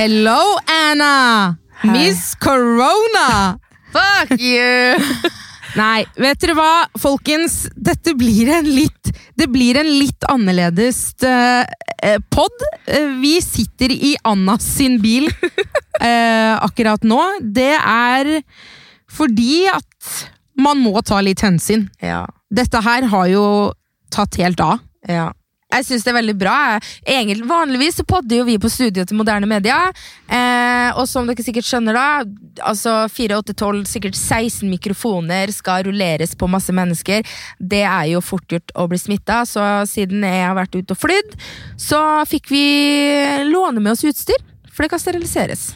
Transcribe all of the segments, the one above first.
Hello, Anna! Miss Corona! Fuck you! Nei, vet dere hva, folkens? Dette blir en litt Det blir en litt annerledes uh, pod. Uh, vi sitter i Annas sin bil uh, akkurat nå. Det er fordi at man må ta litt hensyn. Ja. Dette her har jo tatt helt av. ja. Jeg syns det er veldig bra. Egentlig, vanligvis så podder jo vi på studio til moderne media. Eh, og som dere sikkert skjønner, da altså 4, 8, 12, sikkert 16 mikrofoner skal rulleres på masse mennesker. Det er jo fort gjort å bli smitta, så siden jeg har vært ute og flydd, så fikk vi låne med oss utstyr, for det kan steriliseres.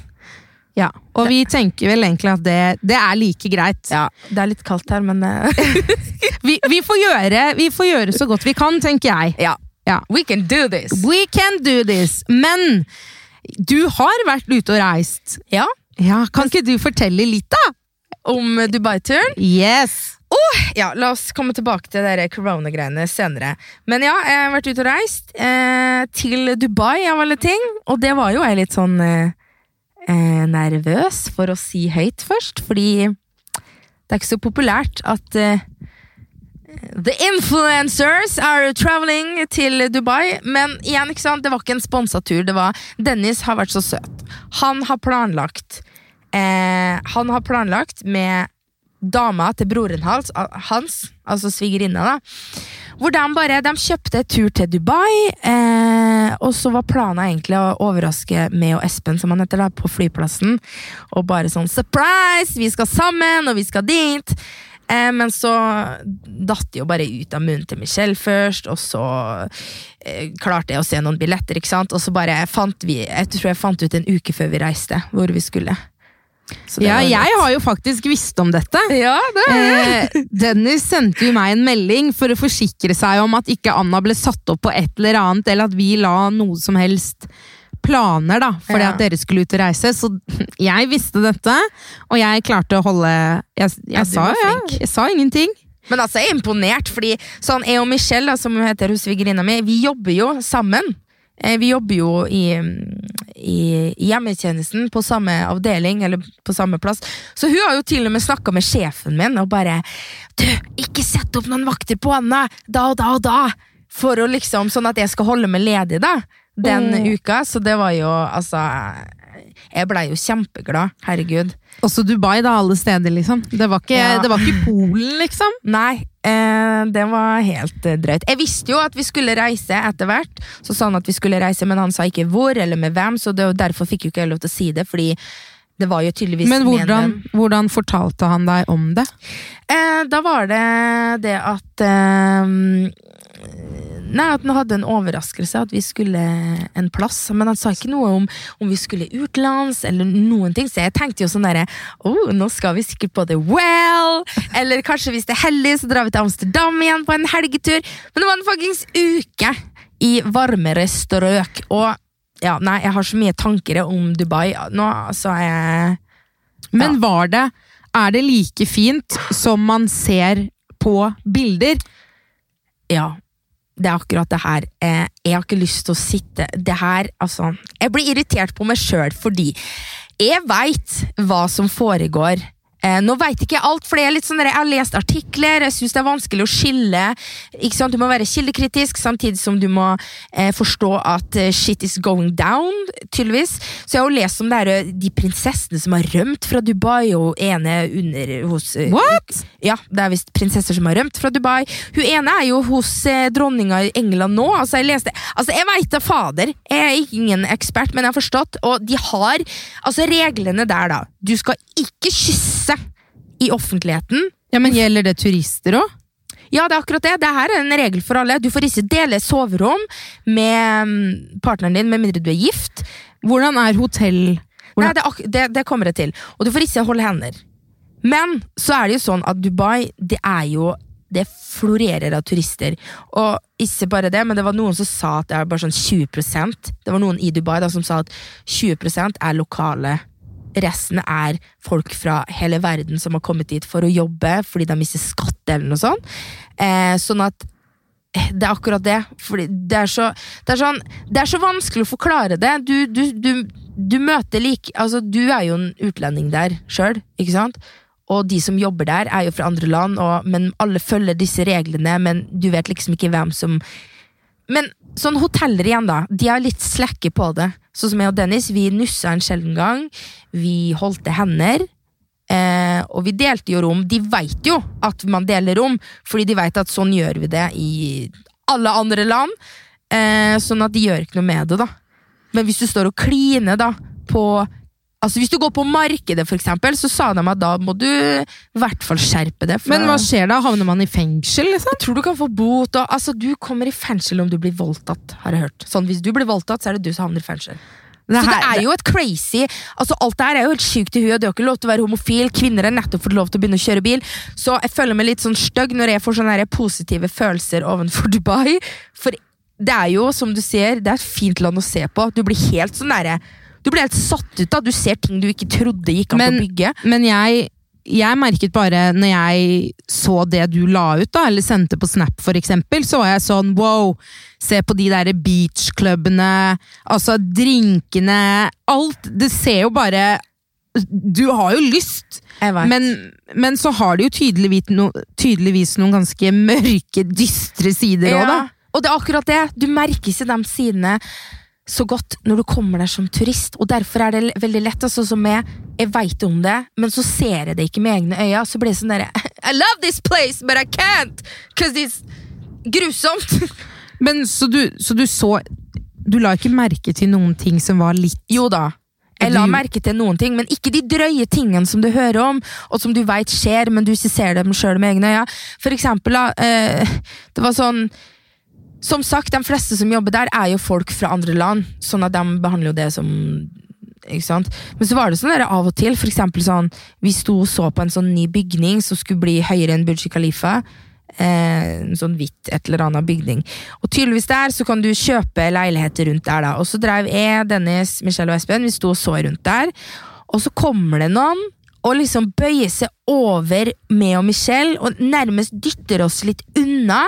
Ja, Og vi tenker vel egentlig at det, det er like greit. Ja, Det er litt kaldt her, men eh, Vi, vi, får gjøre, vi får gjøre så godt vi kan, tenker jeg. ja. Ja. We can do this! We can do this! Men du har vært ute og reist. Ja, Ja, Kan ikke du fortelle litt, da? Om Dubai-turen. Yes! Ja, La oss komme tilbake til dere corona-greiene senere. Men ja, jeg har vært ute og reist eh, til Dubai av alle ting. Og det var jo jeg litt sånn eh, eh, nervøs for å si høyt først, fordi det er ikke så populært at eh, The influencers are traveling til Dubai. Men igjen, ikke sant? det var ikke en sponsa tur. Det var Dennis har vært så søt. Han har planlagt eh, Han har planlagt med dama til broren hans, hans altså svigerinna, da. Hvor de bare de kjøpte tur til Dubai, eh, og så var planen egentlig å overraske meg og Espen, som han heter, da, på flyplassen. Og bare sånn 'surprise! Vi skal sammen, og vi skal dit!' Eh, men så datt det jo bare ut av munnen til Michelle først, og så eh, klarte jeg å se noen billetter, ikke sant. Og så bare fant vi Jeg tror jeg fant ut en uke før vi reiste, hvor vi skulle. Ja, jeg har jo faktisk visst om dette. Ja, det Eh, Dennis sendte jo meg en melding for å forsikre seg om at ikke Anna ble satt opp på et eller annet, eller at vi la noe som helst planer da, fordi Ja. at dere skulle ut og reise. Så jeg visste dette, og jeg klarte å holde Jeg, jeg, Ja, sa, ja, jeg sa ingenting. Men altså, jeg er imponert, fordi sånn, jeg og Michelle, da, som hun heter hos svigerinna mi, vi jobber jo sammen. Eh, Vi jobber jo i, i hjemmetjenesten på samme avdeling, eller på samme plass. Så hun har jo til og med snakka med sjefen min og bare Du, ikke sett opp noen vakter på Anna! Da og da og da! For å liksom, Sånn at jeg skal holde meg ledig, da. Den Mm. uka. Så det var jo altså Jeg blei jo kjempeglad. Herregud. Også Dubai, da, alle steder, liksom. Det var ikke, Ja. det var ikke Polen, liksom. Nei, eh, det var helt eh, drøyt. Jeg visste jo at vi skulle reise etter hvert. Så sa han at vi skulle reise, men han sa ikke hvor eller med hvem, så det, derfor fikk jo ikke jeg lov til å si det. Fordi det var jo tydeligvis Men hvordan, hvordan fortalte han deg om det? Eh, da var det det at eh, Nei, at han hadde en overraskelse, at vi skulle en plass. Men han sa ikke noe om om vi skulle utenlands, eller noen ting. Så jeg tenkte jo sånn derre oh, nå skal vi sikkert på The Well! Eller kanskje hvis det er heldig, så drar vi til Amsterdam igjen på en helgetur. Men det var en fuckings uke i varmere strøk. Og ja, nei, jeg har så mye tanker om Dubai. Nå så jeg Men var det Er det like fint som man ser på bilder? Ja, det er akkurat det her. Eh, jeg har ikke lyst til å sitte Det her, altså Jeg blir irritert på meg sjøl fordi jeg veit hva som foregår. Eh, nå veit ikke jeg alt, for jeg, er litt sånn jeg har lest artikler, jeg syns det er vanskelig å skille. Ikke sant? Du må være kildekritisk, samtidig som du må eh, forstå at eh, shit is going down, tydeligvis. Så jeg har jo lest om det her, eh, de prinsessene som har rømt fra Dubai, og ene under hos eh, What? ja, det er visst prinsesser som har rømt fra Dubai. Hun ene er jo hos eh, dronninga i England nå. Altså, jeg leste Altså, jeg veit da fader. Jeg er ingen ekspert, men jeg har forstått. Og de har Altså, reglene der, da. Du skal ikke kysse i offentligheten. Ja, men Gjelder det turister òg? Ja, det er akkurat det. Det her er en regel for alle. Du får ikke dele soverom med mm, partneren din, med mindre du er gift. Hvordan er hotell Nei, det, det, det kommer jeg til. Og du får ikke holde hender. Men så er det jo sånn at Dubai, det er jo Det florerer av turister. Og ikke bare det, men det var noen som sa at det er bare sånn 20% Det var noen i Dubai da, som sa at 20% er lokale. Resten er folk fra hele verden som har kommet dit for å jobbe fordi de mister skatt eller noe sånt. Eh, sånn at eh, det er akkurat det. Fordi det er så, det er sånn, det er så vanskelig å forklare det. Du, du, du, du møter like Altså, du er jo en utlending der sjøl, ikke sant? Og de som jobber der, er jo fra andre land, og, men alle følger disse reglene, men du vet liksom ikke hvem som Men sånn hoteller igjen, da. De er litt slekke på det. Sånn som jeg og Dennis, vi nussa en sjelden gang. Vi holdte hender. Eh, og vi delte jo rom. De veit jo at man deler rom, fordi de veit at sånn gjør vi det i alle andre land. Eh, sånn at de gjør ikke noe med det, da. Men hvis du står og kliner da på Altså Hvis du går på markedet, for eksempel, så sa de at da må du i hvert fall skjerpe det. Men hva skjer da? Havner man i fengsel, liksom? jeg tror du kan få bot. Og, altså, du kommer i fengsel om du blir voldtatt, har jeg hørt. Sånn, Hvis du blir voldtatt, så er det du som havner i fengsel. Det så det er jo et crazy altså Alt det her er jo helt sjukt i huet. Du har ikke lov til å være homofil. Kvinner har nettopp fått lov til å begynne å kjøre bil. Så jeg føler meg litt sånn stygg når jeg får sånne positive følelser ovenfor Dubai. For det er jo, som du ser, det er et fint land å se på. Du blir helt sånn derre Du blir helt satt ut da. Du ser ting du ikke trodde gikk an Men- å bygge. Men jeg, jeg merket bare når jeg så det du la ut, da, eller sendte på Snap eksempel, så var jeg sånn wow, se på de der beachklubbene, altså drinkene, alt. Det ser jo bare Du har jo lyst, men, men så har det jo tydeligvis, no, tydeligvis noen ganske mørke, dystre sider òg, da. Og det er akkurat det. Du merker ikke de sidene så godt når du kommer der som turist, og derfor er det veldig lett. Altså, som jeg, jeg veit om det, men så ser jeg det ikke med egne øyne. Så blir det sånn derre I love this place, but I can't! Cause it's grusomt! Men så du, så du så Du la ikke merke til noen ting som var litt Jo da. Jeg la merke til noen ting, men ikke de drøye tingene som du hører om, og som du veit skjer, men du ikke ser dem sjøl med egne øyne. For eksempel, da, eh, det var sånn Som sagt, de fleste som jobber der, er jo folk fra andre land, sånn at de behandler jo det som ikke sant? Men så var det sånn der av og til, for eksempel sånn Vi sto og så på en sånn ny bygning som skulle bli høyere enn Burj Khalifa. Eh, en sånn hvitt et eller annet bygning. Og tydeligvis der så kan du kjøpe leiligheter rundt der, da. Og så drev jeg, Dennis, Michelle og Espen, vi sto og så rundt der. Og så kommer det noen og liksom bøyer seg over meg og Michelle og nærmest dytter oss litt unna.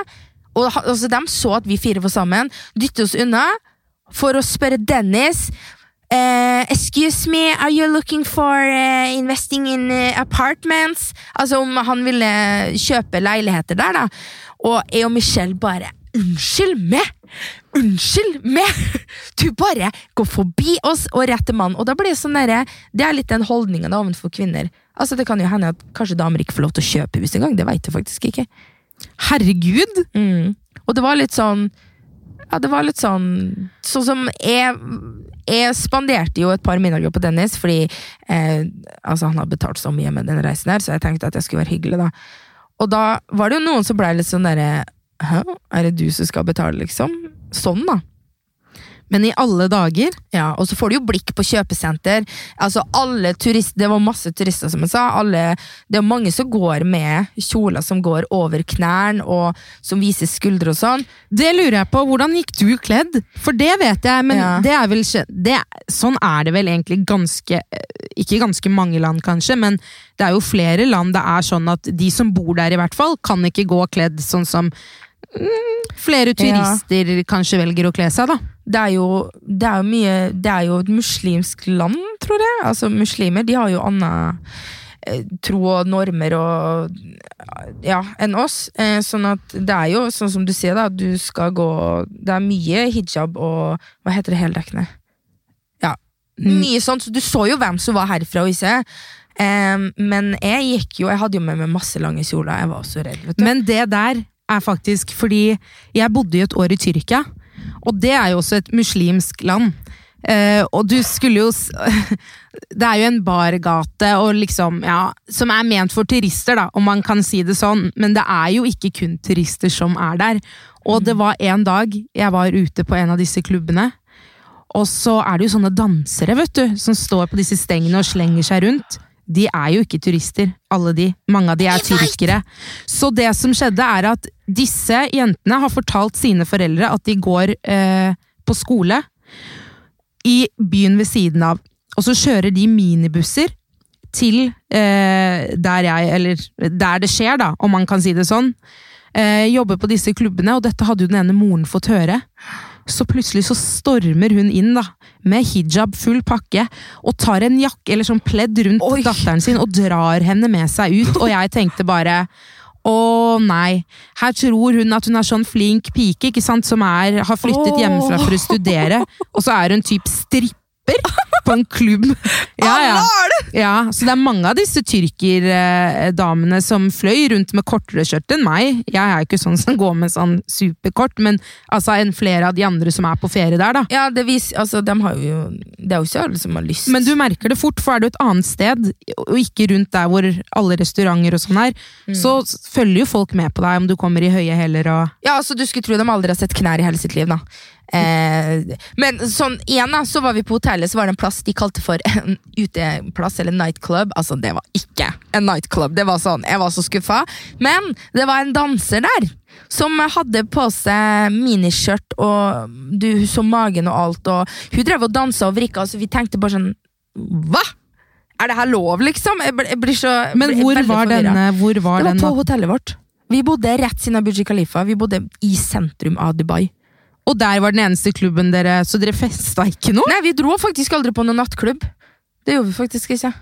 Og altså, De så at vi fire var sammen, Dyttet oss unna for å spørre Dennis Uh, Excuse me, are you looking for uh, investing in uh, apartments? Altså om han ville kjøpe leiligheter der, da. Og jeg og Michelle bare Unnskyld meg! Unnskyld meg! Du bare går forbi oss og rett mann. Og da blir det sånn derre Det er litt den holdninga overfor kvinner. Altså Det kan jo hende at kanskje damer ikke får lov til å kjøpe hus engang. Det veit jeg faktisk ikke. Herregud! Mm. Og det var litt sånn Ja, det var litt sånn Sånn som jeg Jeg spanderte jo et par middager på Dennis, fordi eh, altså han har betalt så mye med den reisen her, så jeg tenkte at jeg skulle være hyggelig, da. Og da var det jo noen som blei litt sånn derre Hæ, er det du som skal betale, liksom? Sånn, da. Men i alle dager Ja, og så får du jo blikk på kjøpesenter. Altså alle turister, Det var masse turister, som jeg sa. Alle, det er mange som går med kjoler som går over knærne, og som viser skuldre og sånn. Det lurer jeg på. Hvordan gikk du kledd? For det vet jeg, men Ja. det er vel det, Sånn er det vel egentlig ganske Ikke ganske mange land, kanskje, men det er jo flere land det er sånn at de som bor der, i hvert fall, kan ikke gå kledd sånn som flere turister kanskje velger å kle seg, da. det er jo, det er jo mye Det er jo et muslimsk land, tror jeg. Altså Muslimer de har jo annen eh, tro og normer og ja, enn oss. Eh, sånn at det er jo sånn som du sier, da. Du skal gå Det er mye hijab og Hva heter det heldekkende? Ja. Mm. Mye sånt. Så du så jo hvem som var herfra og ikke. Eh, men jeg gikk jo Jeg hadde jo med meg masse lange kjoler. Jeg var så redd. Men det der er faktisk fordi jeg bodde i et år i Tyrkia, og det er jo også et muslimsk land. Eh, og du skulle jo Det er jo en bargate og liksom, ja, som er ment for turister, da, om man kan si det sånn. Men det er jo ikke kun turister som er der. Og det var en dag jeg var ute på en av disse klubbene. Og så er det jo sånne dansere, vet du, som står på disse stengene og slenger seg rundt. De er jo ikke turister, alle de. Mange av de er tyrkere. Så det som skjedde, er at disse jentene har fortalt sine foreldre at de går eh, på skole i byen ved siden av. Og så kjører de minibusser til eh, der jeg Eller der det skjer, da, om man kan si det sånn. Eh, jobber på disse klubbene, og dette hadde jo den ene moren fått høre. Så plutselig så stormer hun inn da, med hijab, full pakke, og tar en jakke eller sånn pledd rundt Oi. datteren sin og drar henne med seg ut. Og jeg tenkte bare å nei, her tror hun at hun er sånn flink pike ikke sant, som er, har flyttet hjemmefra for å studere, og så er hun typ stripper på en klubb. Ja, ja. ja, så det er mange av disse tyrkerdamene som fløy rundt med kortere skjørt enn meg. Jeg er ikke sånn som går med sånn superkort, men altså enn flere av de andre som er på ferie der, da. Ja, det, vis, altså, de har jo, det er jo ikke alle som har lyst. Men du merker det fort, for er du et annet sted, og ikke rundt der hvor alle restauranter og sånn er, så følger jo folk med på deg om du kommer i høye hæler og Ja, altså Du skulle tro de aldri har sett knær i hele sitt liv, da. Eh, men sånn igjen da, så var vi på hotellet, så var det en plass de kalte for en uteplass, eller nightclub. Altså, det var ikke en nightclub. Det var sånn, Jeg var så skuffa. Men det var en danser der som hadde på seg miniskjørt, og du så magen og alt, og hun drev og dansa og vrikka, så vi tenkte bare sånn Hva?! Er det her lov, liksom? Jeg, blir- jeg blir så jeg Men hvor var forvirret. denne Hvor var Det var den på hotellet vårt. Vi bodde rett siden av Buji Khalifa. Vi bodde i sentrum av Dubai. Og der var den eneste klubben dere Så dere festa ikke noe? Nei, vi dro faktisk aldri på noen nattklubb. Det gjorde vi faktisk ikke.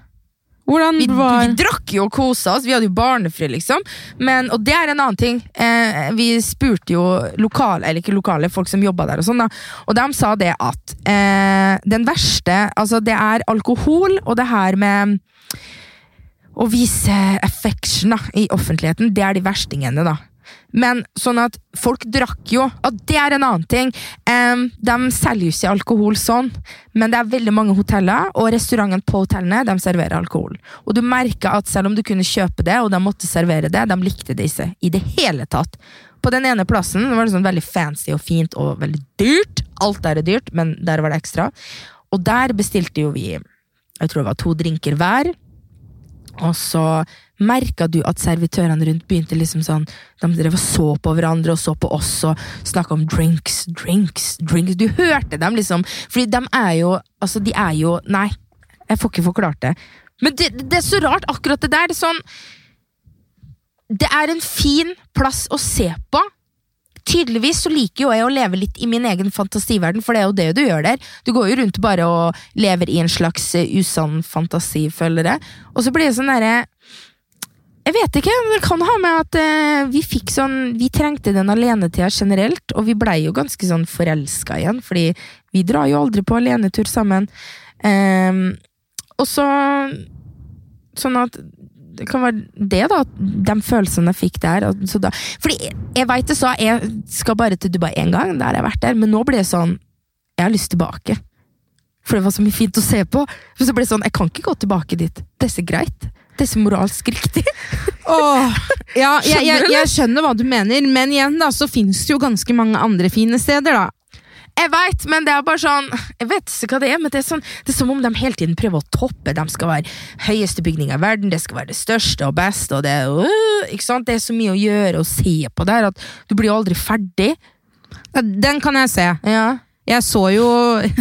Hvordan Vi, var vi drakk jo og kosa oss, vi hadde jo barnefri, liksom. Men, og det er en annen ting. Eh, vi spurte jo lokale, eller ikke lokale, folk som jobba der, og sånn da. Og de sa det at eh, den verste Altså, det er alkohol, og det her med å vise affection da, i offentligheten, det er de verstingene, da. Men sånn at folk drakk jo, og det er en annen ting. Um, de selger jo ikke alkohol sånn, men det er veldig mange hoteller, og restaurantene på hotellene de serverer alkohol. Og du merker at selv om du kunne kjøpe det, og de måtte servere det, de likte det ikke i det hele tatt. På den ene plassen var det sånn veldig fancy og fint og veldig dyrt. Alt der er dyrt, men der var det ekstra. Og der bestilte jo vi, jeg tror det var to drinker hver. Og så merka du at servitørene rundt begynte liksom sånn De drev og så på hverandre og så på oss og snakka om drinks, drinks, drinks. Du hørte dem liksom, fordi de er jo Altså, de er jo Nei, jeg får ikke forklart det. Men det, det er så rart, akkurat det der. Sånn Det er en fin plass å se på. Tydeligvis så liker jo jeg å leve litt i min egen fantasiverden, for det er jo det du gjør der. Du går jo rundt bare og lever i en slags eh, usann fantasi, føler jeg. Og så blir det sånn derre Jeg vet ikke, det kan ha med at eh, vi fikk sånn Vi trengte den alenetida generelt, og vi blei jo ganske sånn forelska igjen, fordi vi drar jo aldri på alenetur sammen. Eh, og så Sånn at det kan være det, da. De følelsene jeg fikk der. Så da, fordi jeg, jeg veit det, så jeg skal bare til Dubai én gang, der har vært der, men nå blir det sånn Jeg har lyst tilbake. For det var så mye fint å se på. Men så ble det sånn, jeg kan ikke gå tilbake dit. Det er så greit. Er moralsk riktig. Åh, ja, jeg, jeg, jeg skjønner hva du mener, men igjen da, så finnes det jo ganske mange andre fine steder, da. Jeg veit, men det er bare sånn Jeg vet ikke hva det er, men det er, sånn, det er som om de hele tiden prøver å toppe. De skal være høyeste bygning i verden, det skal være det største og beste, og det øh, ikke sant? Det er så mye å gjøre og se på der at du blir aldri ferdig. Den kan jeg se. Ja. Jeg så jo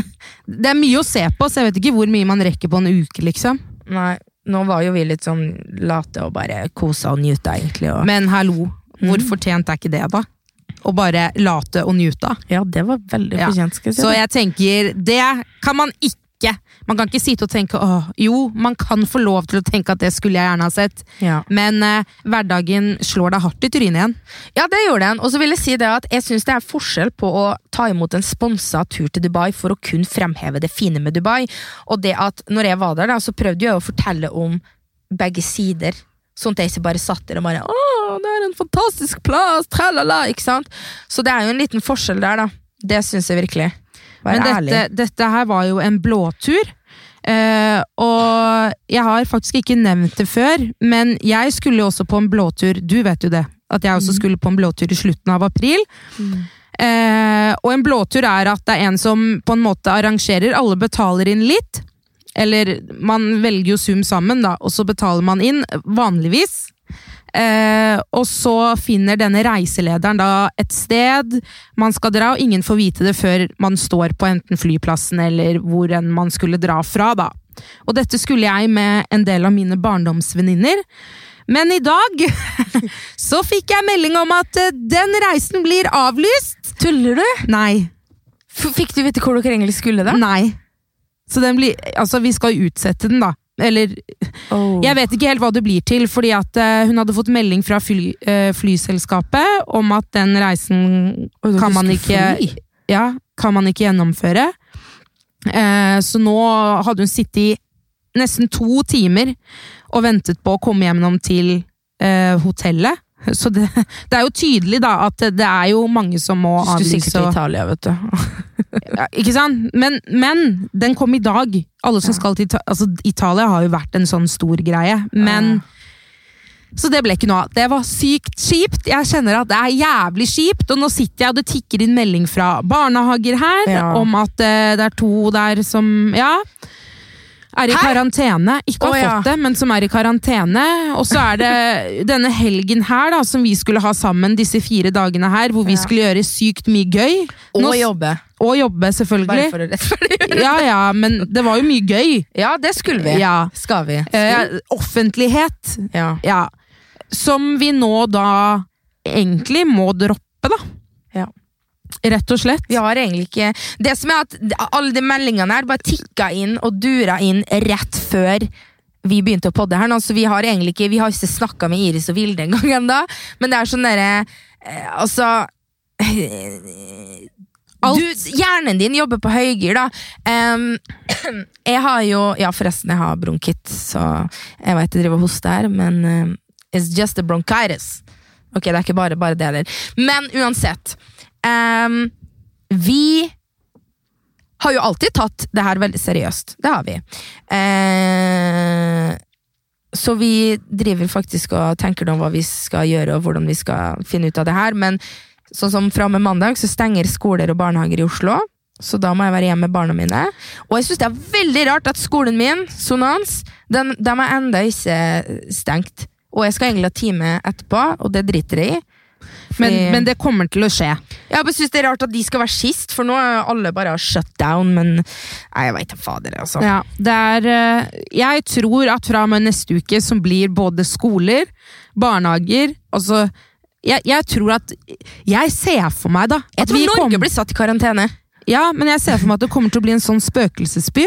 Det er mye å se på, så jeg vet ikke hvor mye man rekker på en uke, liksom. Nei, nå var jo vi litt sånn late og bare kosa og njuta, egentlig. Og... Men hallo, hvor Mm. fortjent er ikke det, da? Å bare late og njuta? ja, det var veldig fortjent, skal jeg si. Så jeg tenker, det kan man ikke. Man kan ikke sitte og tenke åh, jo, man kan få lov til å tenke at det skulle jeg gjerne ha sett, ja. men eh, hverdagen slår deg hardt i trynet igjen. Ja, det gjorde den. Og så vil jeg si det at jeg syns det er forskjell på å ta imot en sponsa tur til Dubai for å kun fremheve det fine med Dubai, og det at når jeg var der, da, så prøvde jeg å fortelle om begge sider. Sånn at jeg ikke bare satt der og bare Å, det er en fantastisk plass! Tralala! Ikke sant? Så det er jo en liten forskjell der, da. Det syns jeg virkelig. Vær Men ærlig. dette, dette her var jo en blåtur. Uh, og jeg har faktisk ikke nevnt det før, men jeg skulle jo også på en blåtur. Du vet jo det, at jeg også mm. skulle på en blåtur i slutten av april. Mm. Uh, og en blåtur er at det er en som på en måte arrangerer, alle betaler inn litt. Eller man velger jo sum sammen, da, og så betaler man inn, vanligvis. Eh, og så finner denne reiselederen da et sted man skal dra, og ingen får vite det før man står på enten flyplassen eller hvor enn man skulle dra fra. da. Og dette skulle jeg med en del av mine barndomsvenninner. Men i dag så fikk jeg melding om at eh, den reisen blir avlyst. Tuller du? Nei. F- Fikk du vite hvor dere egentlig skulle, da? Nei. Så den blir Altså, vi skal utsette den, da. Eller Oh. Jeg vet ikke helt hva det blir til, fordi at eh, hun hadde fått melding fra fly, eh, flyselskapet om at den reisen oh, kan man ikke ja, kan man ikke gjennomføre. Eh, så nå hadde hun sittet i nesten to timer og ventet på å komme gjennom til eh, hotellet. Så det, det er jo tydelig da at det er jo mange som må Du skulle sikkert avlyse. til Italia, vet du. Ja, ikke sant? Men, men den kom i dag. Alle som Ja. skal til Italia altså, Italia har jo vært en sånn stor greie. Men Så det ble ikke noe av. Det var sykt kjipt. Jeg kjenner at det er jævlig kjipt, og nå sitter jeg og det tikker inn melding fra barnehager her Ja. om at uh, det er to der som Ja. Er i Hæ? karantene. Ikke har ja. fått det, men som er i karantene. Og så er det denne helgen her, da, som vi skulle ha sammen disse fire dagene her, hvor vi Ja. skulle gjøre sykt mye gøy. Og jobbe. Og jobbe, selvfølgelig. Bare for å rettferdiggjøre. Ja, ja, men det var jo mye gøy. Ja, det skulle vi. Ja. Skal vi. Eh, offentlighet. Ja. Ja. Som vi nå da egentlig må droppe, da. Ja. Rett og slett. Vi har egentlig ikke Det som er at alle de meldingene her bare tikka inn og dura inn rett før vi begynte å podde her nå, så vi har egentlig ikke Vi har ikke snakka med Iris og Vilde engang ennå, men det er sånn derre eh, Altså Alt- Du, hjernen din jobber på høygir, da. Um, jeg har jo Ja, forresten, jeg har bronkitt, så jeg vet jeg driver og hoster her, men um, it's just a bronchitis. Ok, det er ikke bare, bare det heller. Men uansett. Em, vi har jo alltid tatt det her veldig seriøst. Det har vi. Uh, så vi driver faktisk og tenker om hva vi skal gjøre, og hvordan vi skal finne ut av det her. Men sånn som fra og med mandag så stenger skoler og barnehager i Oslo. Så da må jeg være hjemme med barna mine. Og jeg syns det er veldig rart at skolen min, Sonans, den, den er enda ikke stengt. Og jeg skal egentlig ha time etterpå, og det driter jeg i. Men, men det kommer til å skje. jeg bare synes det er rart at de skal være sist, for nå er alle bare shut down, men Nei, jeg veit da fader, altså. Ja, det er eh, Jeg tror at fra og med neste uke som blir både skoler, barnehager Altså, jeg, jeg tror at Jeg ser for meg, da Jeg tror vi Norge kom... blir satt i karantene. Ja, men jeg ser for meg at det kommer til å bli en sånn spøkelsesby.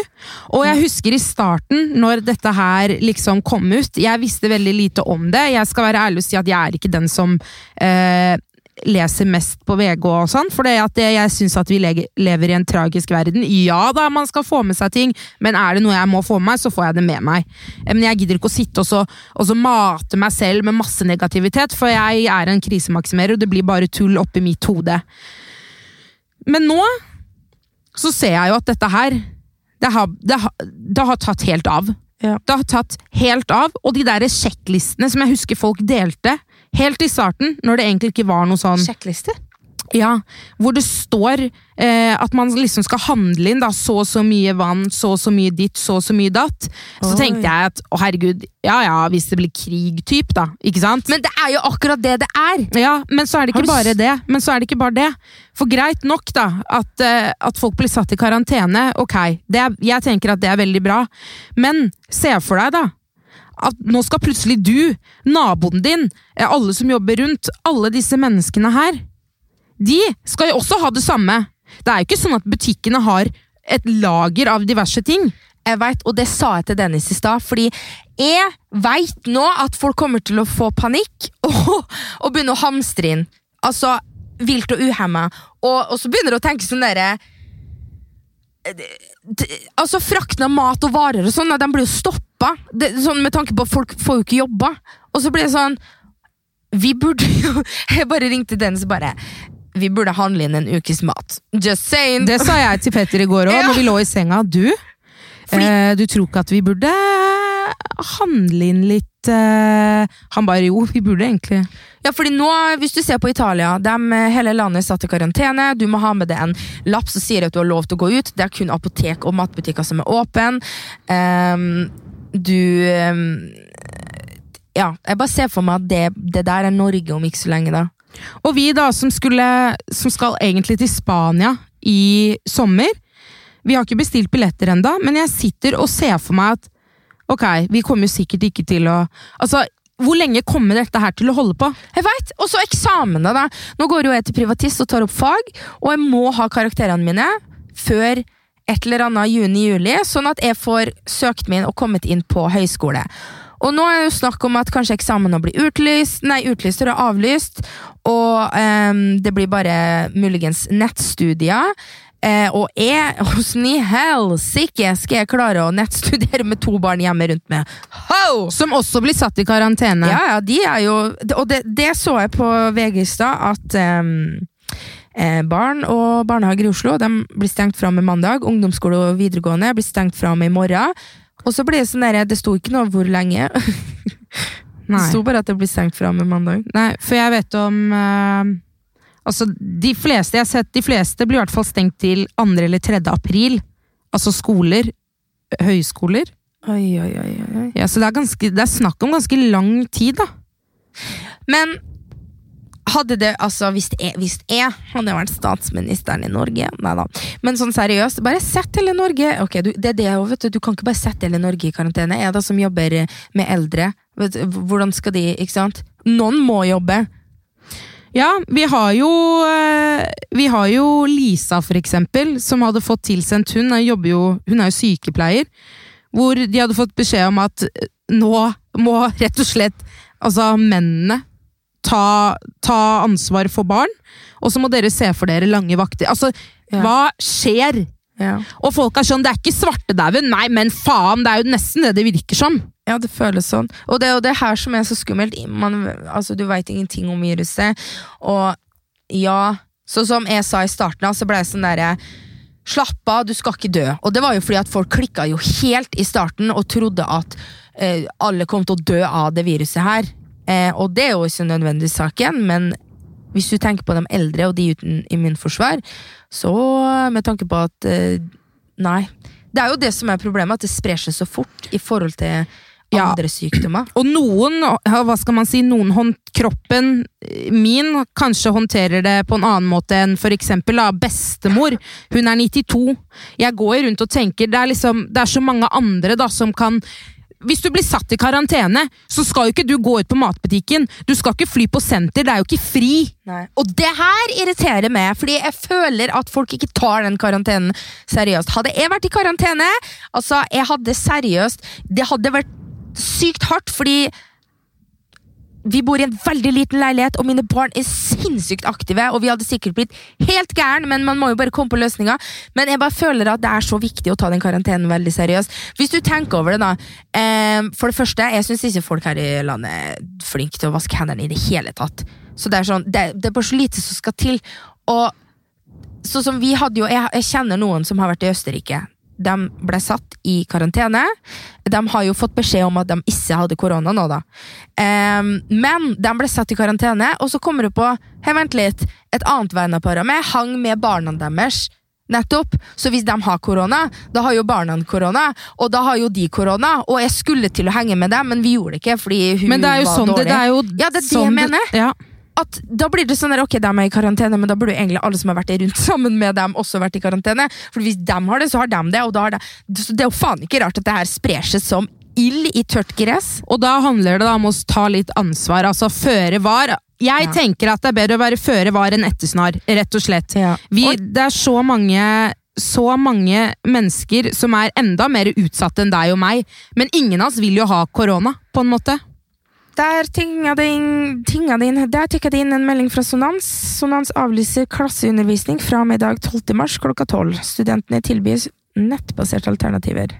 Og jeg husker i starten, når dette her liksom kom ut, jeg visste veldig lite om det. Jeg skal være ærlig og si at jeg er ikke den som eh, leser mest på VG og sånn, for det at jeg syns at vi lever i en tragisk verden. Ja da, man skal få med seg ting, men er det noe jeg må få med meg, så får jeg det med meg. Eh, Men jeg gidder ikke å sitte og så, og så mate meg selv med masse negativitet, for jeg er en krisemaksimerer, og det blir bare tull oppi mitt hode. Men nå så ser jeg jo at dette her det har, det har, det har tatt helt av. Ja. Det har tatt helt av, og de der sjekklistene som jeg husker folk delte helt i starten, når det egentlig ikke var noe sånn Sjekkliste? Ja, hvor det står eh, at man liksom skal handle inn da, så og så mye vann, så og så mye ditt, så og så mye datt. Så Oi. tenkte jeg at å herregud, ja ja, hvis det blir krig, typ, da. Ikke sant? Men det er jo akkurat det det er! Ja, men så er det ikke bare det. Men så er det ikke bare det. For greit nok, da, at, eh, at folk blir satt i karantene. Ok, det er, jeg tenker at det er veldig bra. Men se for deg, da. At nå skal plutselig du, naboen din, eh, alle som jobber rundt, alle disse menneskene her, de skal jo også ha det samme. Det er jo ikke sånn at butikkene har et lager av diverse ting. Jeg vet, og det sa jeg til Dennis i stad, fordi jeg veit nå at folk kommer til å få panikk og, og begynne å hamstre inn. Altså vilt og uhemma. Og, og så begynner de å tenke sånn derre Altså Frakten av mat og varer og sånn, de blir jo stoppa. Sånn med tanke på at folk får jo ikke jobba. Og så blir det sånn Vi burde jo Jeg bare ringte Dennis og bare Vi burde handle inn en ukes mat. Just saying. Det sa jeg til Petter i går òg, Ja. når vi lå i senga. Du, Fordi- eh, du tror ikke at vi burde handle inn litt eh, Han bare jo, vi burde egentlig Ja, fordi nå, hvis du ser på Italia, dem, eh, hele landet er satt i karantene. Du må ha med deg en lapp som sier at du har lov til å gå ut. Det er kun apotek og matbutikker som er åpne. Um, du um, Ja, jeg bare ser for meg at det, det der er Norge om ikke så lenge, da. Og vi da, som, skulle, som skal egentlig til Spania i sommer Vi har ikke bestilt billetter enda, men jeg sitter og ser for meg at ok, vi kommer sikkert ikke til å Altså, hvor lenge kommer dette her til å holde på? Jeg vet, Og så eksamene, da. Nå går jo jeg til privatist og tar opp fag, og jeg må ha karakterene mine før et eller annet juni-juli, sånn at jeg får søkt meg inn og kommet inn på høyskole. Og nå er det jo snakk om at kanskje eksamene blir utlyst, nei, utlyst og avlyst, og ehm, det blir bare muligens nettstudier. Eh, og jeg, åssen i helsike skal jeg klare å nettstudere med to barn hjemme rundt meg? Ho! Som også blir satt i karantene. Ja, ja, de er jo Og det, det så jeg på VG i stad, at ehm, eh, barn og barnehager i Oslo de blir stengt fra med mandag. Ungdomsskole og videregående blir stengt fra med i morgen. Og så ble det sånn der, Det sto ikke noe hvor lenge. Det sto bare at det blir stengt fra med mandag. Nei, for jeg vet om uh, Altså, de fleste jeg har sett, de fleste blir i hvert fall stengt til 2. eller 3. april. Altså skoler. Høyskoler. Oi, oi, oi, oi. Ja, så det er, ganske, det er snakk om ganske lang tid, da. Men hadde det, altså hvis jeg, hvis jeg hadde vært statsministeren i Norge Nei da. Men sånn seriøst, bare sett hele Norge Ok, du, det er det, også, vet du, du kan ikke bare sette hele Norge i karantene. Jeg da som jobber med eldre, vet, hvordan skal de Ikke sant? Noen må jobbe. Ja, vi har jo eh, Vi har jo Lisa, for eksempel, som hadde fått tilsendt Hun jo, hun er jo sykepleier. Hvor de hadde fått beskjed om at eh, nå må rett og slett altså mennene ta, ta ansvar for barn. Og så må dere se for dere lange vakter. Altså, Ja. hva skjer? Ja. Og folk er sånn, det er ikke svartedauden, nei, men faen, det er jo nesten det det virker som. Ja, det føles sånn. Og det er jo det her som er så skummelt. Man, altså, du veit ingenting om viruset. Og ja, sånn som jeg sa i starten, så ble jeg sånn derre Slapp av, du skal ikke dø. Og det var jo fordi at folk klikka jo helt i starten og trodde at eh, alle kom til å dø av det viruset her. Eh, og det er jo ikke nødvendigvis saken, men hvis du tenker på de eldre og de uten immunforsvar, så med tanke på at eh, Nei. Det er jo det som er problemet, at det sprer seg så fort i forhold til Ja. andre sykdommer. Og noen, hva skal man si, noen hånd, kroppen eh, min kanskje håndterer det på en annen måte enn for eksempel da, bestemor. Hun er 92. Jeg går rundt og tenker, det er liksom, det er så mange andre da som kan hvis du blir satt i karantene, så skal jo ikke du gå ut på matbutikken. Du skal ikke fly på senter, det er jo ikke fri. Og det her irriterer meg, fordi jeg føler at folk ikke tar den karantenen seriøst. Hadde jeg vært i karantene, altså, jeg hadde seriøst Det hadde vært sykt hardt, fordi vi bor i en veldig liten leilighet, og mine barn er sinnssykt aktive, og vi hadde sikkert blitt helt gæren, men man må jo bare komme på løsninger. Men jeg bare føler at det er så viktig å ta den karantenen veldig seriøst. Hvis du tenker over det, da. Eh, for det første, jeg syns ikke folk her i landet er flinke til å vaske hendene i det hele tatt. Så det er sånn, det, det er bare så lite som skal til. Og sånn som vi hadde jo, jeg, jeg kjenner noen som har vært i Østerrike. De ble satt i karantene. De har jo fått beskjed om at de ikke hadde korona nå, da. Um, men de ble satt i karantene, og så kommer det på Hei, vent litt. Et annet vennepar av meg hang med barna deres. Nettopp. Så hvis de har korona, da har jo barna korona, og da har jo de korona. Og jeg skulle til å henge med dem, men vi gjorde det ikke fordi hun Men det er jo var sånn det, dårlig. det er jo Ja, det er det sånn jeg mener. ja. At da blir det sånn der, ok, de er i karantene, men da burde jo egentlig alle som har vært rundt sammen med dem, også vært i karantene. For hvis de har det, så har de det, og da har det Så det er jo faen ikke rart at det her sprer seg som ild i tørt gress. Og da handler det da om å ta litt ansvar, altså føre var. Jeg Ja. tenker at det er bedre å være føre var enn ettersnar, rett og slett. Vi, Og- det er så mange, så mange mennesker som er enda mer utsatte enn deg og meg, men ingen av oss vil jo ha korona, på en måte. Der tinga det inn, tinga det inn Der tikka det inn en melding fra Sonans. Sonans avlyser klasseundervisning fra og med i dag 12. mars klokka 12. Studentene tilbys nettbaserte alternativer.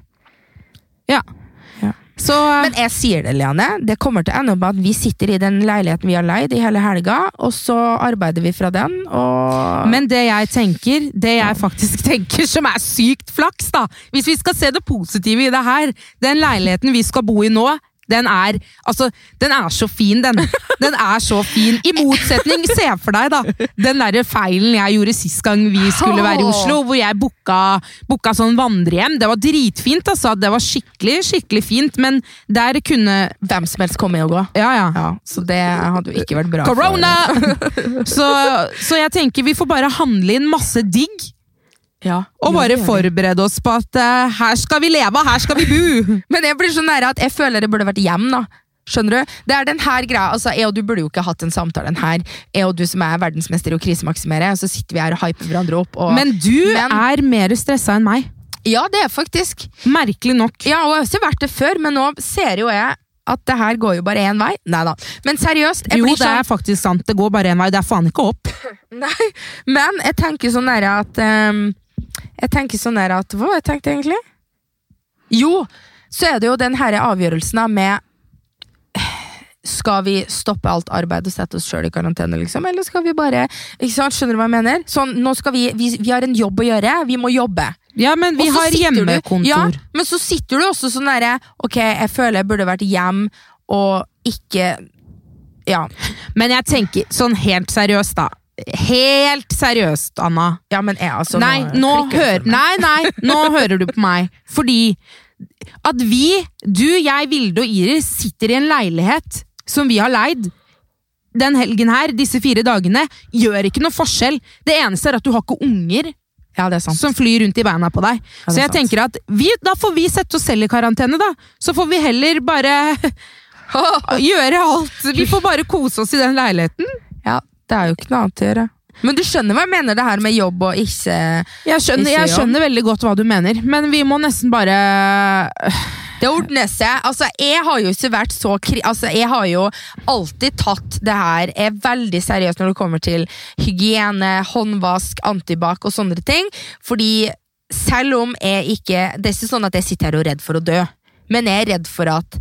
Så Men jeg sier det, Liane. Det kommer til å ende opp med at vi sitter i den leiligheten vi har leid i hele helga, og så arbeider vi fra den, og Men det jeg tenker, det jeg faktisk tenker som er sykt flaks, da Hvis vi skal se det positive i det her Den leiligheten vi skal bo i nå, den er altså, den er så fin, den. Den er så fin. I motsetning, se for deg da, den der feilen jeg gjorde sist gang vi skulle være i Oslo, hvor jeg booka, booka sånn vandrehjem. Det var dritfint, altså. Det var skikkelig, skikkelig fint, men der kunne hvem som helst komme og gå. Ja, ja. Ja, så det hadde jo ikke vært bra. Corona! Så, så jeg tenker vi får bare handle inn masse digg. Ja, Og bare forberede oss på at uh, her skal vi leve, her skal vi bo! Men jeg blir så nære at jeg føler det burde vært hjem, da. Skjønner du? Det er den her greia, altså Jeg og du burde jo ikke hatt en samtale den her. Jeg og du som er verdensmester i å krisemaksimere, så sitter vi her og hyper hverandre opp. Og, Men du Men- er mer stressa enn meg. ja, det er faktisk. Merkelig nok. Ja, og jeg har også vært det før, men nå ser jo jeg at det her går jo bare én vei. Nei da. Men seriøst, jeg Jo, det sånn er faktisk sant. Det går bare én vei. Det er faen ikke opp. Nei, men jeg tenker sånn nære at ehm, Jeg tenker sånn her at Hva jeg tenkte egentlig? Jo, så er det jo den her avgjørelsen med Skal vi stoppe alt arbeid og sette oss sjøl i karantene, liksom? Eller skal vi bare ikke sant? Skjønner du hva jeg mener? Sånn, nå skal vi, vi, vi har en jobb å gjøre, vi må jobbe. Ja, men vi har hjemmekontor. du-. Ja, men så sitter du også sånn derre Ok, jeg føler jeg burde vært hjem og ikke Ja. Men jeg tenker sånn helt seriøst, da. Helt seriøst, Anna. ja men jeg, altså nei, nå nå hør, nei, nei, nå hører du på meg. Fordi at vi, du, jeg, Vilde og Iris, sitter i en leilighet som vi har leid den helgen her, disse fire dagene, gjør ikke noe forskjell. Det eneste er at du har ikke unger Ja, det sant. som flyr rundt i beina på deg. Ja, Så jeg sant. tenker at vi, da får vi sette oss selv i karantene, da. Så får vi heller bare gjøre alt. Vi får bare kose oss i den leiligheten. Det er jo ikke noe annet å gjøre. Men du skjønner hva jeg mener, det her med jobb og ikke Jeg skjønner, Ikke jeg skjønner veldig godt hva du mener, men vi må nesten bare Det ordner seg. Altså, jeg har jo ikke vært så kri... Altså, jeg har jo alltid tatt det her Jeg er veldig seriøst når det kommer til hygiene, håndvask, antibac og sånne ting. Fordi selv om jeg ikke Det er ikke sånn at jeg sitter her og er redd for å dø, men jeg er redd for at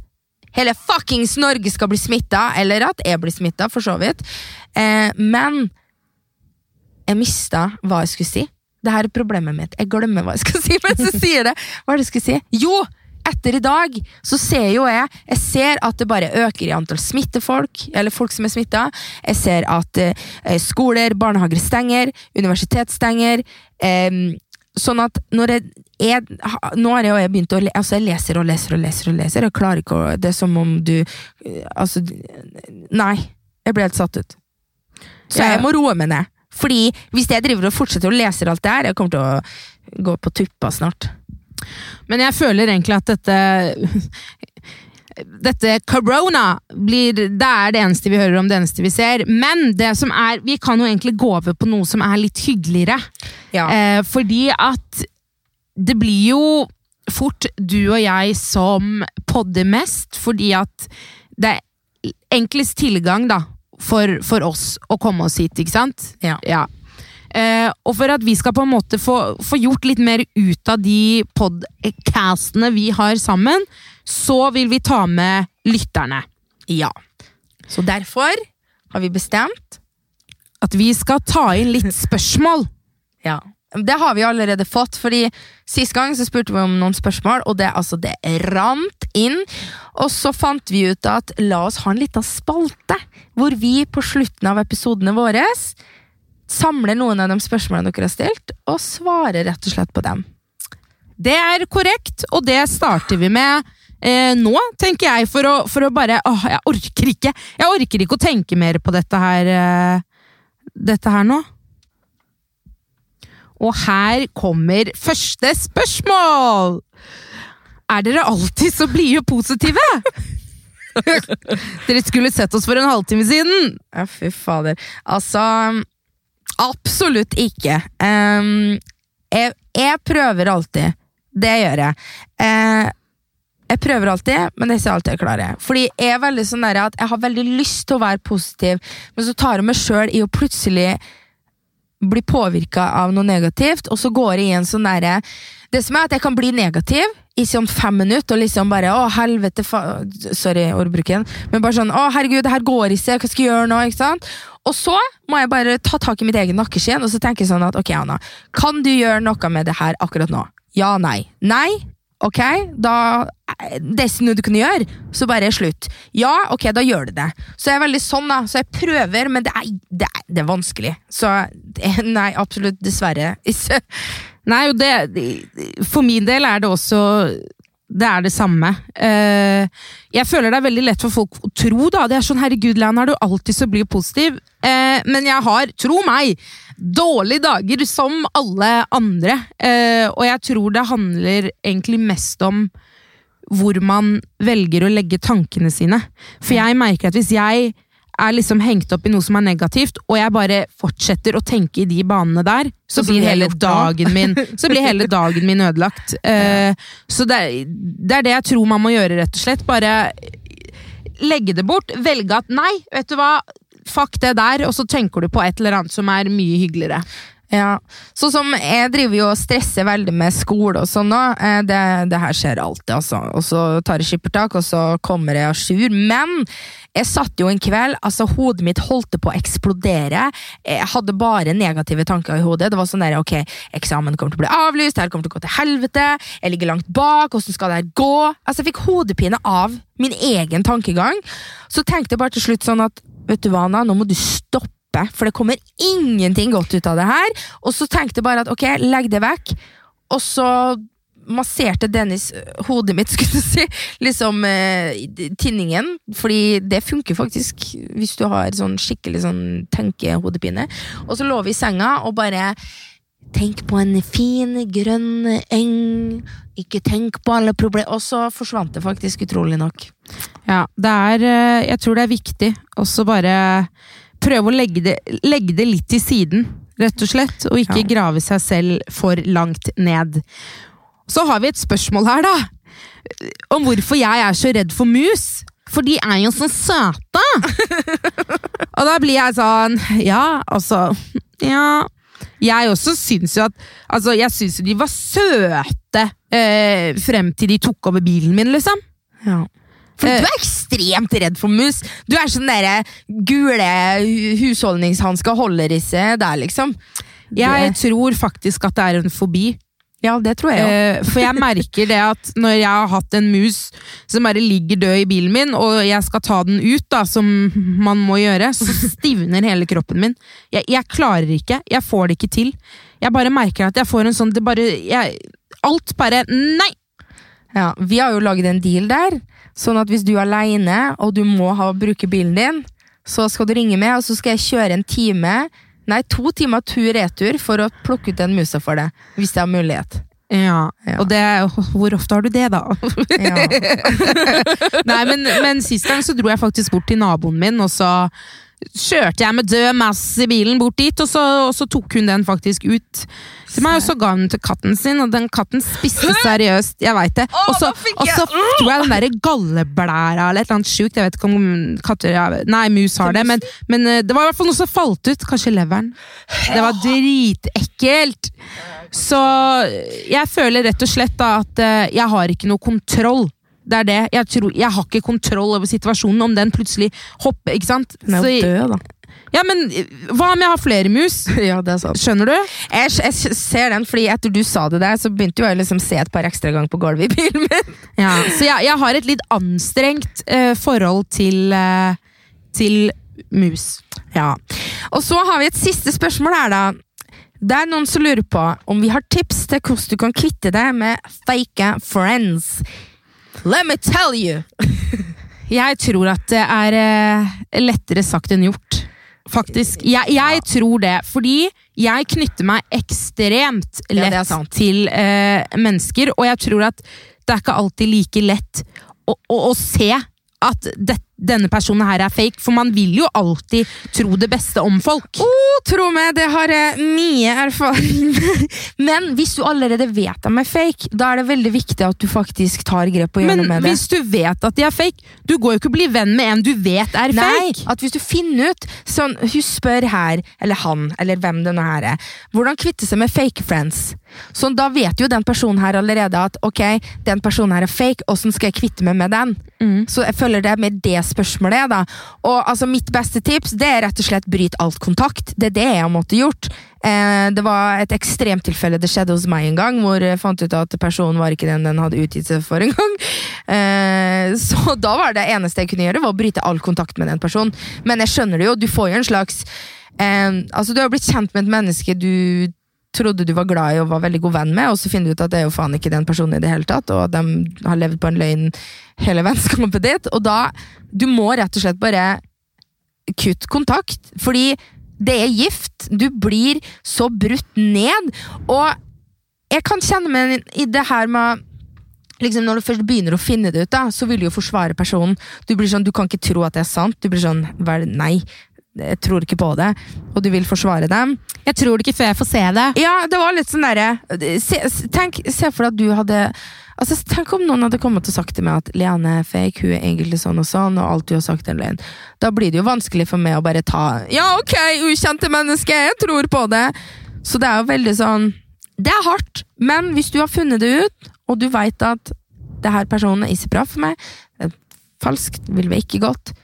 hele fuckings Norge skal bli smitta, eller at jeg blir smitta, for så vidt. Eh, men jeg mista hva jeg skulle si. Det her er problemet mitt. Jeg glemmer hva jeg skal si mens jeg sier det. Hva er det jeg skal si? Jo! Etter i dag så ser jo jeg Jeg ser at det bare øker i antall smittefolk, eller folk som er smitta. Jeg ser at eh, skoler, barnehager stenger, universitet stenger. Eh, sånn at når jeg, jeg Nå har jeg, jeg begynt å le, altså jeg leser og leser og leser. og leser Jeg klarer ikke å Det er som om du Altså Nei. Jeg ble helt satt ut. Så jeg må roe meg ned. Fordi hvis jeg driver og fortsetter å lese alt det her, jeg kommer til å gå på tuppa snart. Men jeg føler egentlig at dette Dette corona blir Det er det eneste vi hører om, det eneste vi ser. Men det som er Vi kan jo egentlig gå over på noe som er litt hyggeligere. Ja. Eh, fordi at det blir jo fort du og jeg som podder mest, fordi at det er enklest tilgang da, for, for oss å komme oss hit, ikke sant? Ja. Eh, og for at vi skal på en måte få, få gjort litt mer ut av de podcastene vi har sammen, så vil vi ta med lytterne. ja. Så derfor har vi bestemt At vi skal ta inn litt spørsmål. Ja. Det har vi allerede fått, fordi sist gang så spurte vi om noen spørsmål, og det, altså, det rant inn. Og så fant vi ut at la oss ha en liten spalte, hvor vi på slutten av episodene våre samler noen av de spørsmålene dere har stilt, og svarer rett og slett på dem. Det er korrekt, og det starter vi med eh, nå, tenker jeg, for å, for å bare Åh, jeg orker ikke! Jeg orker ikke å tenke mer på dette her eh, Dette her nå. Og her kommer første spørsmål! Er dere alltid så blide og positive? dere skulle sett oss for en halvtime siden! Ja, fy fader. Altså Absolutt ikke. Um, jeg, jeg prøver alltid. Det gjør jeg. Eh, jeg prøver alltid, men det ser alltid jeg klarer. Fordi jeg er veldig sånn der at jeg har veldig lyst til å være positiv, men så tar jeg meg sjøl i å plutselig bli påvirka av noe negativt, og så går jeg i en sånn derre Det som er at jeg kan bli negativ i sånn fem minutter og liksom bare Å, helvete, fa Sorry, ordbruken. Men bare sånn Å, herregud, det her går ikke, hva skal jeg gjøre nå? Ikke sant? Og så må jeg bare ta tak i mitt egen nakkeskinn og så tenke sånn at ok, Anna, kan du gjøre noe med det her akkurat nå? Ja, nei. Nei? Ok, da Det er noe du kunne gjøre, så bare slutt. Ja, ok, da gjør du det. Så jeg er veldig sånn, da. Så jeg prøver, men det er, det er, det er vanskelig. Så nei, absolutt, dessverre. Nei, jo det, for min del er det også det er det samme. Eh, jeg føler det er veldig lett for folk å tro, da. Det er sånn 'herregud, Lan, er du alltid så blid og positiv?' Eh, men jeg har, tro meg, dårlige dager som alle andre. Eh, og jeg tror det handler egentlig mest om hvor man velger å legge tankene sine. For jeg merker at hvis jeg er liksom hengt opp i noe som er negativt, og jeg bare fortsetter å tenke i de banene der, så, Så blir hele dagen min Så blir hele dagen min ødelagt. Uh, så det, det er det jeg tror man må gjøre, rett og slett. Bare legge det bort. Velge at nei, vet du hva, fuck det der, og så tenker du på et eller annet som er mye hyggeligere. Ja, sånn som jeg driver jo og stresser veldig med skole og sånn nå. Eh, Det, det her skjer alltid, altså. Og så tar jeg skippertak, og så kommer jeg à jour. Men jeg satt jo en kveld, altså hodet mitt holdt på å eksplodere. Jeg hadde bare negative tanker i hodet. Det var sånn der, ok, eksamen kommer til å bli avlyst, det her kommer til å gå til helvete, jeg ligger langt bak, hvordan skal det her gå? Altså, jeg fikk hodepine av min egen tankegang. Så tenkte jeg bare til slutt sånn at, vet du hva, Anna, nå må du stoppe for det kommer ingenting godt ut av det her. Og så tenkte jeg bare at ok, legg det vekk. Og så masserte Dennis øh, hodet mitt, skulle du si, liksom eh, tinningen. Fordi det funker faktisk hvis du har sånn skikkelig sånn tenkehodepine. Og så lå vi i senga og bare Tenk på en fin, grønn eng. Ikke tenk på alle problemer. Og så forsvant det faktisk, utrolig nok. Ja, det er eh, Jeg tror det er viktig også bare prøve å legge det, legge det litt til siden, rett og slett. Og ikke Ja. grave seg selv for langt ned. Så har vi et spørsmål her, da. Om hvorfor jeg er så redd for mus. For de er jo så søte! og da blir jeg sånn Ja, altså Ja. Jeg også syns jo at Altså, jeg syns jo de var søte eh, frem til de tok over bilen min, liksom. Ja. For Eh. du er ekstremt redd for mus. Du er sånn derre gule hu- husholdningshansker holder-isse der, liksom. Jeg Det- tror faktisk at det er en fobi. ja, det tror jeg òg. Eh, for jeg merker det at når jeg har hatt en mus som bare ligger død i bilen min, og jeg skal ta den ut, da, som man må gjøre, så stivner hele kroppen min. Jeg, jeg klarer ikke. Jeg får det ikke til. Jeg bare merker at jeg får en sånn det bare, jeg, Alt bare Nei! Ja, vi har jo laget en deal der, sånn at hvis du er aleine og du må ha, bruke bilen din, så skal du ringe meg, og så skal jeg kjøre en time, nei, to timer tur-retur for å plukke ut den musa for deg, hvis jeg har mulighet. Ja, Ja. og det Hvor ofte har du det, da? Ja. Nei, men, men sist gang så dro jeg faktisk bort til naboen min, og så kjørte jeg med død mass i bilen bort dit, og så, og så tok hun den faktisk ut til meg, og så ga hun den til katten sin, og den katten spiste seriøst, jeg vet det. Og så og så tror jeg den derre galleblæra eller et eller annet sjukt, jeg vet ikke om katter Nei, mus har det, men, men eh, det var i hvert fall noe som falt ut. Kanskje leveren. Det var dritekkelt. Så jeg føler rett og slett da at eh, jeg har ikke noe kontroll. Det er det. Jeg, tror, jeg har ikke kontroll over situasjonen, om den plutselig hopper, ikke sant? Den er Så, jo død, da. ja, men hva om jeg har flere mus? Ja, det er sant. Skjønner du? Jeg, jeg ser den, fordi etter du sa det der, så begynte jo jeg å liksom se et par ekstra ganger på gulvet i bilen min. Ja, så jeg, jeg har et litt anstrengt uh, forhold til, uh, til mus. Ja. Og så har vi et siste spørsmål her, da. Det er noen som lurer på om vi har tips til hvordan du kan kvitte deg med fake friends. Let me tell you! Jeg tror at det er eh, lettere sagt enn gjort. Faktisk. Jeg, jeg tror det, fordi jeg knytter meg ekstremt lett ja, til uh, mennesker, og jeg tror at det er ikke alltid like lett å, å, å se at det, denne personen her er fake, for man vil jo alltid tro det beste om folk. Oh, tro meg, det har jeg mye erfaring med. Men hvis du allerede vet de er fake, da er det veldig viktig at du faktisk tar grep og gjør noe med det. Men hvis du vet at de er fake, du går jo ikke og blir venn med en du vet er Nei, fake. at hvis du finner ut sånn, Hun spør her, eller han, eller hvem denne her er, hvordan kvitte seg med fake friends. Sånn, Da vet jo den personen her allerede at ok, den personen her er fake, åssen skal jeg kvitte meg med den? Mm. Så jeg føler det er mer det spørsmålet. er, da. Og altså, Mitt beste tips det er rett og slett bryt alt kontakt. Det er det jeg har gjort. Eh, det var et ekstremtilfelle det skjedde hos meg en gang, hvor jeg fant ut at personen var ikke den den hadde utgitt seg for en gang. Eh, så da var det eneste jeg kunne gjøre, var å bryte all kontakt med den personen. Men jeg skjønner det jo, du får jo en slags eh, Altså, du har blitt kjent med et menneske du trodde du var glad i og var veldig god venn med, og så finner du ut at det er jo faen ikke den personen i det hele tatt, og de har levd på en løgn hele vennskapet ditt. Og da Du må rett og slett bare kutte kontakt, fordi det er gift. Du blir så brutt ned. Og jeg kan kjenne meg i det her med liksom Når du først begynner å finne det ut, da, så vil du jo forsvare personen. Du blir sånn, du kan ikke tro at det er sant. Du blir sånn vel, Nei, jeg tror ikke på det. Og du vil forsvare dem. Jeg tror det ikke før jeg får se det. Ja, det var litt sånn derre se, tenk, se for deg at du hadde Altså, Tenk om noen hadde kommet og sagt til meg at Leanne er fake, hun er egentlig sånn og sånn, og alt du har sagt er løgn. Da blir det jo vanskelig for meg å bare ta Ja, ok, ukjente menneske, jeg tror på det! Så det er jo veldig sånn Det er hardt, men hvis du har funnet det ut, og du veit at det her personen er ikke bra for meg, det er falskt, vil vi ikke godt,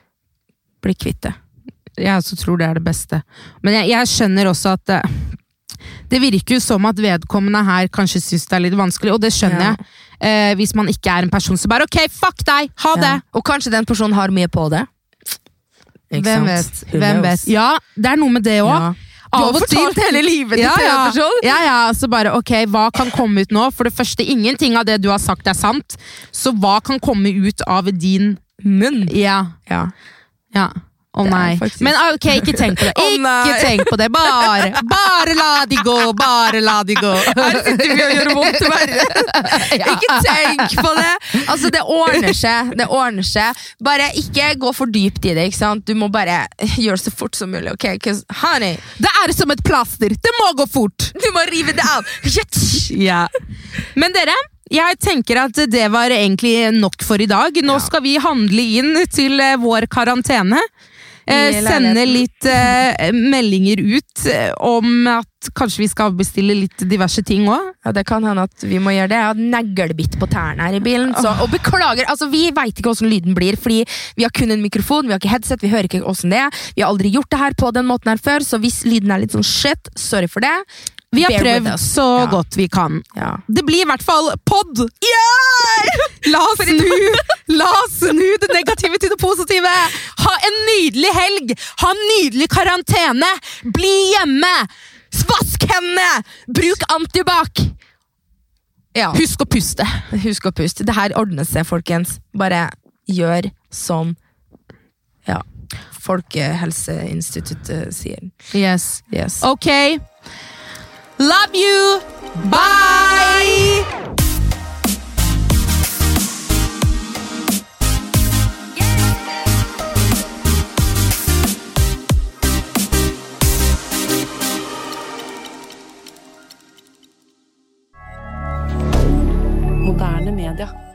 bli kvitt det. Jeg også tror det er det beste. Men jeg, jeg skjønner også at det, det virker jo som at vedkommende her kanskje syns det er litt vanskelig, og det skjønner Ja. jeg. Eh, hvis man ikke er en person som bare ok, fuck deg, ha det! Ja. Og kanskje den personen har mye på det. Ikke Hvem sant? vet? Hvem vet? Ja, det er noe med det òg. Du har fortalt hele livet ditt ja, ja. Ja, ja, så bare ok, hva kan komme ut nå? For det første, ingenting av det du har sagt er sant. Så hva kan komme ut av din Munn. Ja. Ja. ja. Å er nei. faktisk- Men ok, ikke tenk på det. Å Ikke tenk på det. Bare, bare la de gå, bare la de gå. Her sitter vi og gjør vondt verre. Ikke tenk på det! Altså, det ordner seg. Det ordner seg. Bare ikke gå for dypt i det. ikke sant? Du må bare gjøre det så fort som mulig. ok? Honey, Det er som et plaster. Det må gå fort. du må rive det av! Ja. Men dere, jeg tenker at det var egentlig nok for i dag. Nå skal vi handle inn til eh, vår karantene. Eh, sende litt eh, meldinger ut eh, om at kanskje vi skal bestille litt diverse ting òg. Ja, Det kan hende at vi må gjøre det. Jeg har neglebitt på tærne her i bilen. Så, og beklager, altså Vi veit ikke hvordan lyden blir, fordi vi har kun en mikrofon, vi har ikke headset, vi hører ikke hvordan det er. Vi har aldri gjort det her på den måten her før, så hvis lyden er litt sånn shit, sorry for det. Vi har prøvd så Ja. godt vi kan. Ja. Det blir i hvert fall pod! La oss snu La oss snu det negative til det positive! Ha en nydelig helg! Ha en nydelig karantene! Bli hjemme! Vask hendene! Bruk antibac! Ja. Husk å puste. Husk å puste. Det her ordner seg, folkens. Bare gjør som ja, Folkehelseinstituttet sier. Yes. Yes. Ok. Love you! Bye! Moderne media.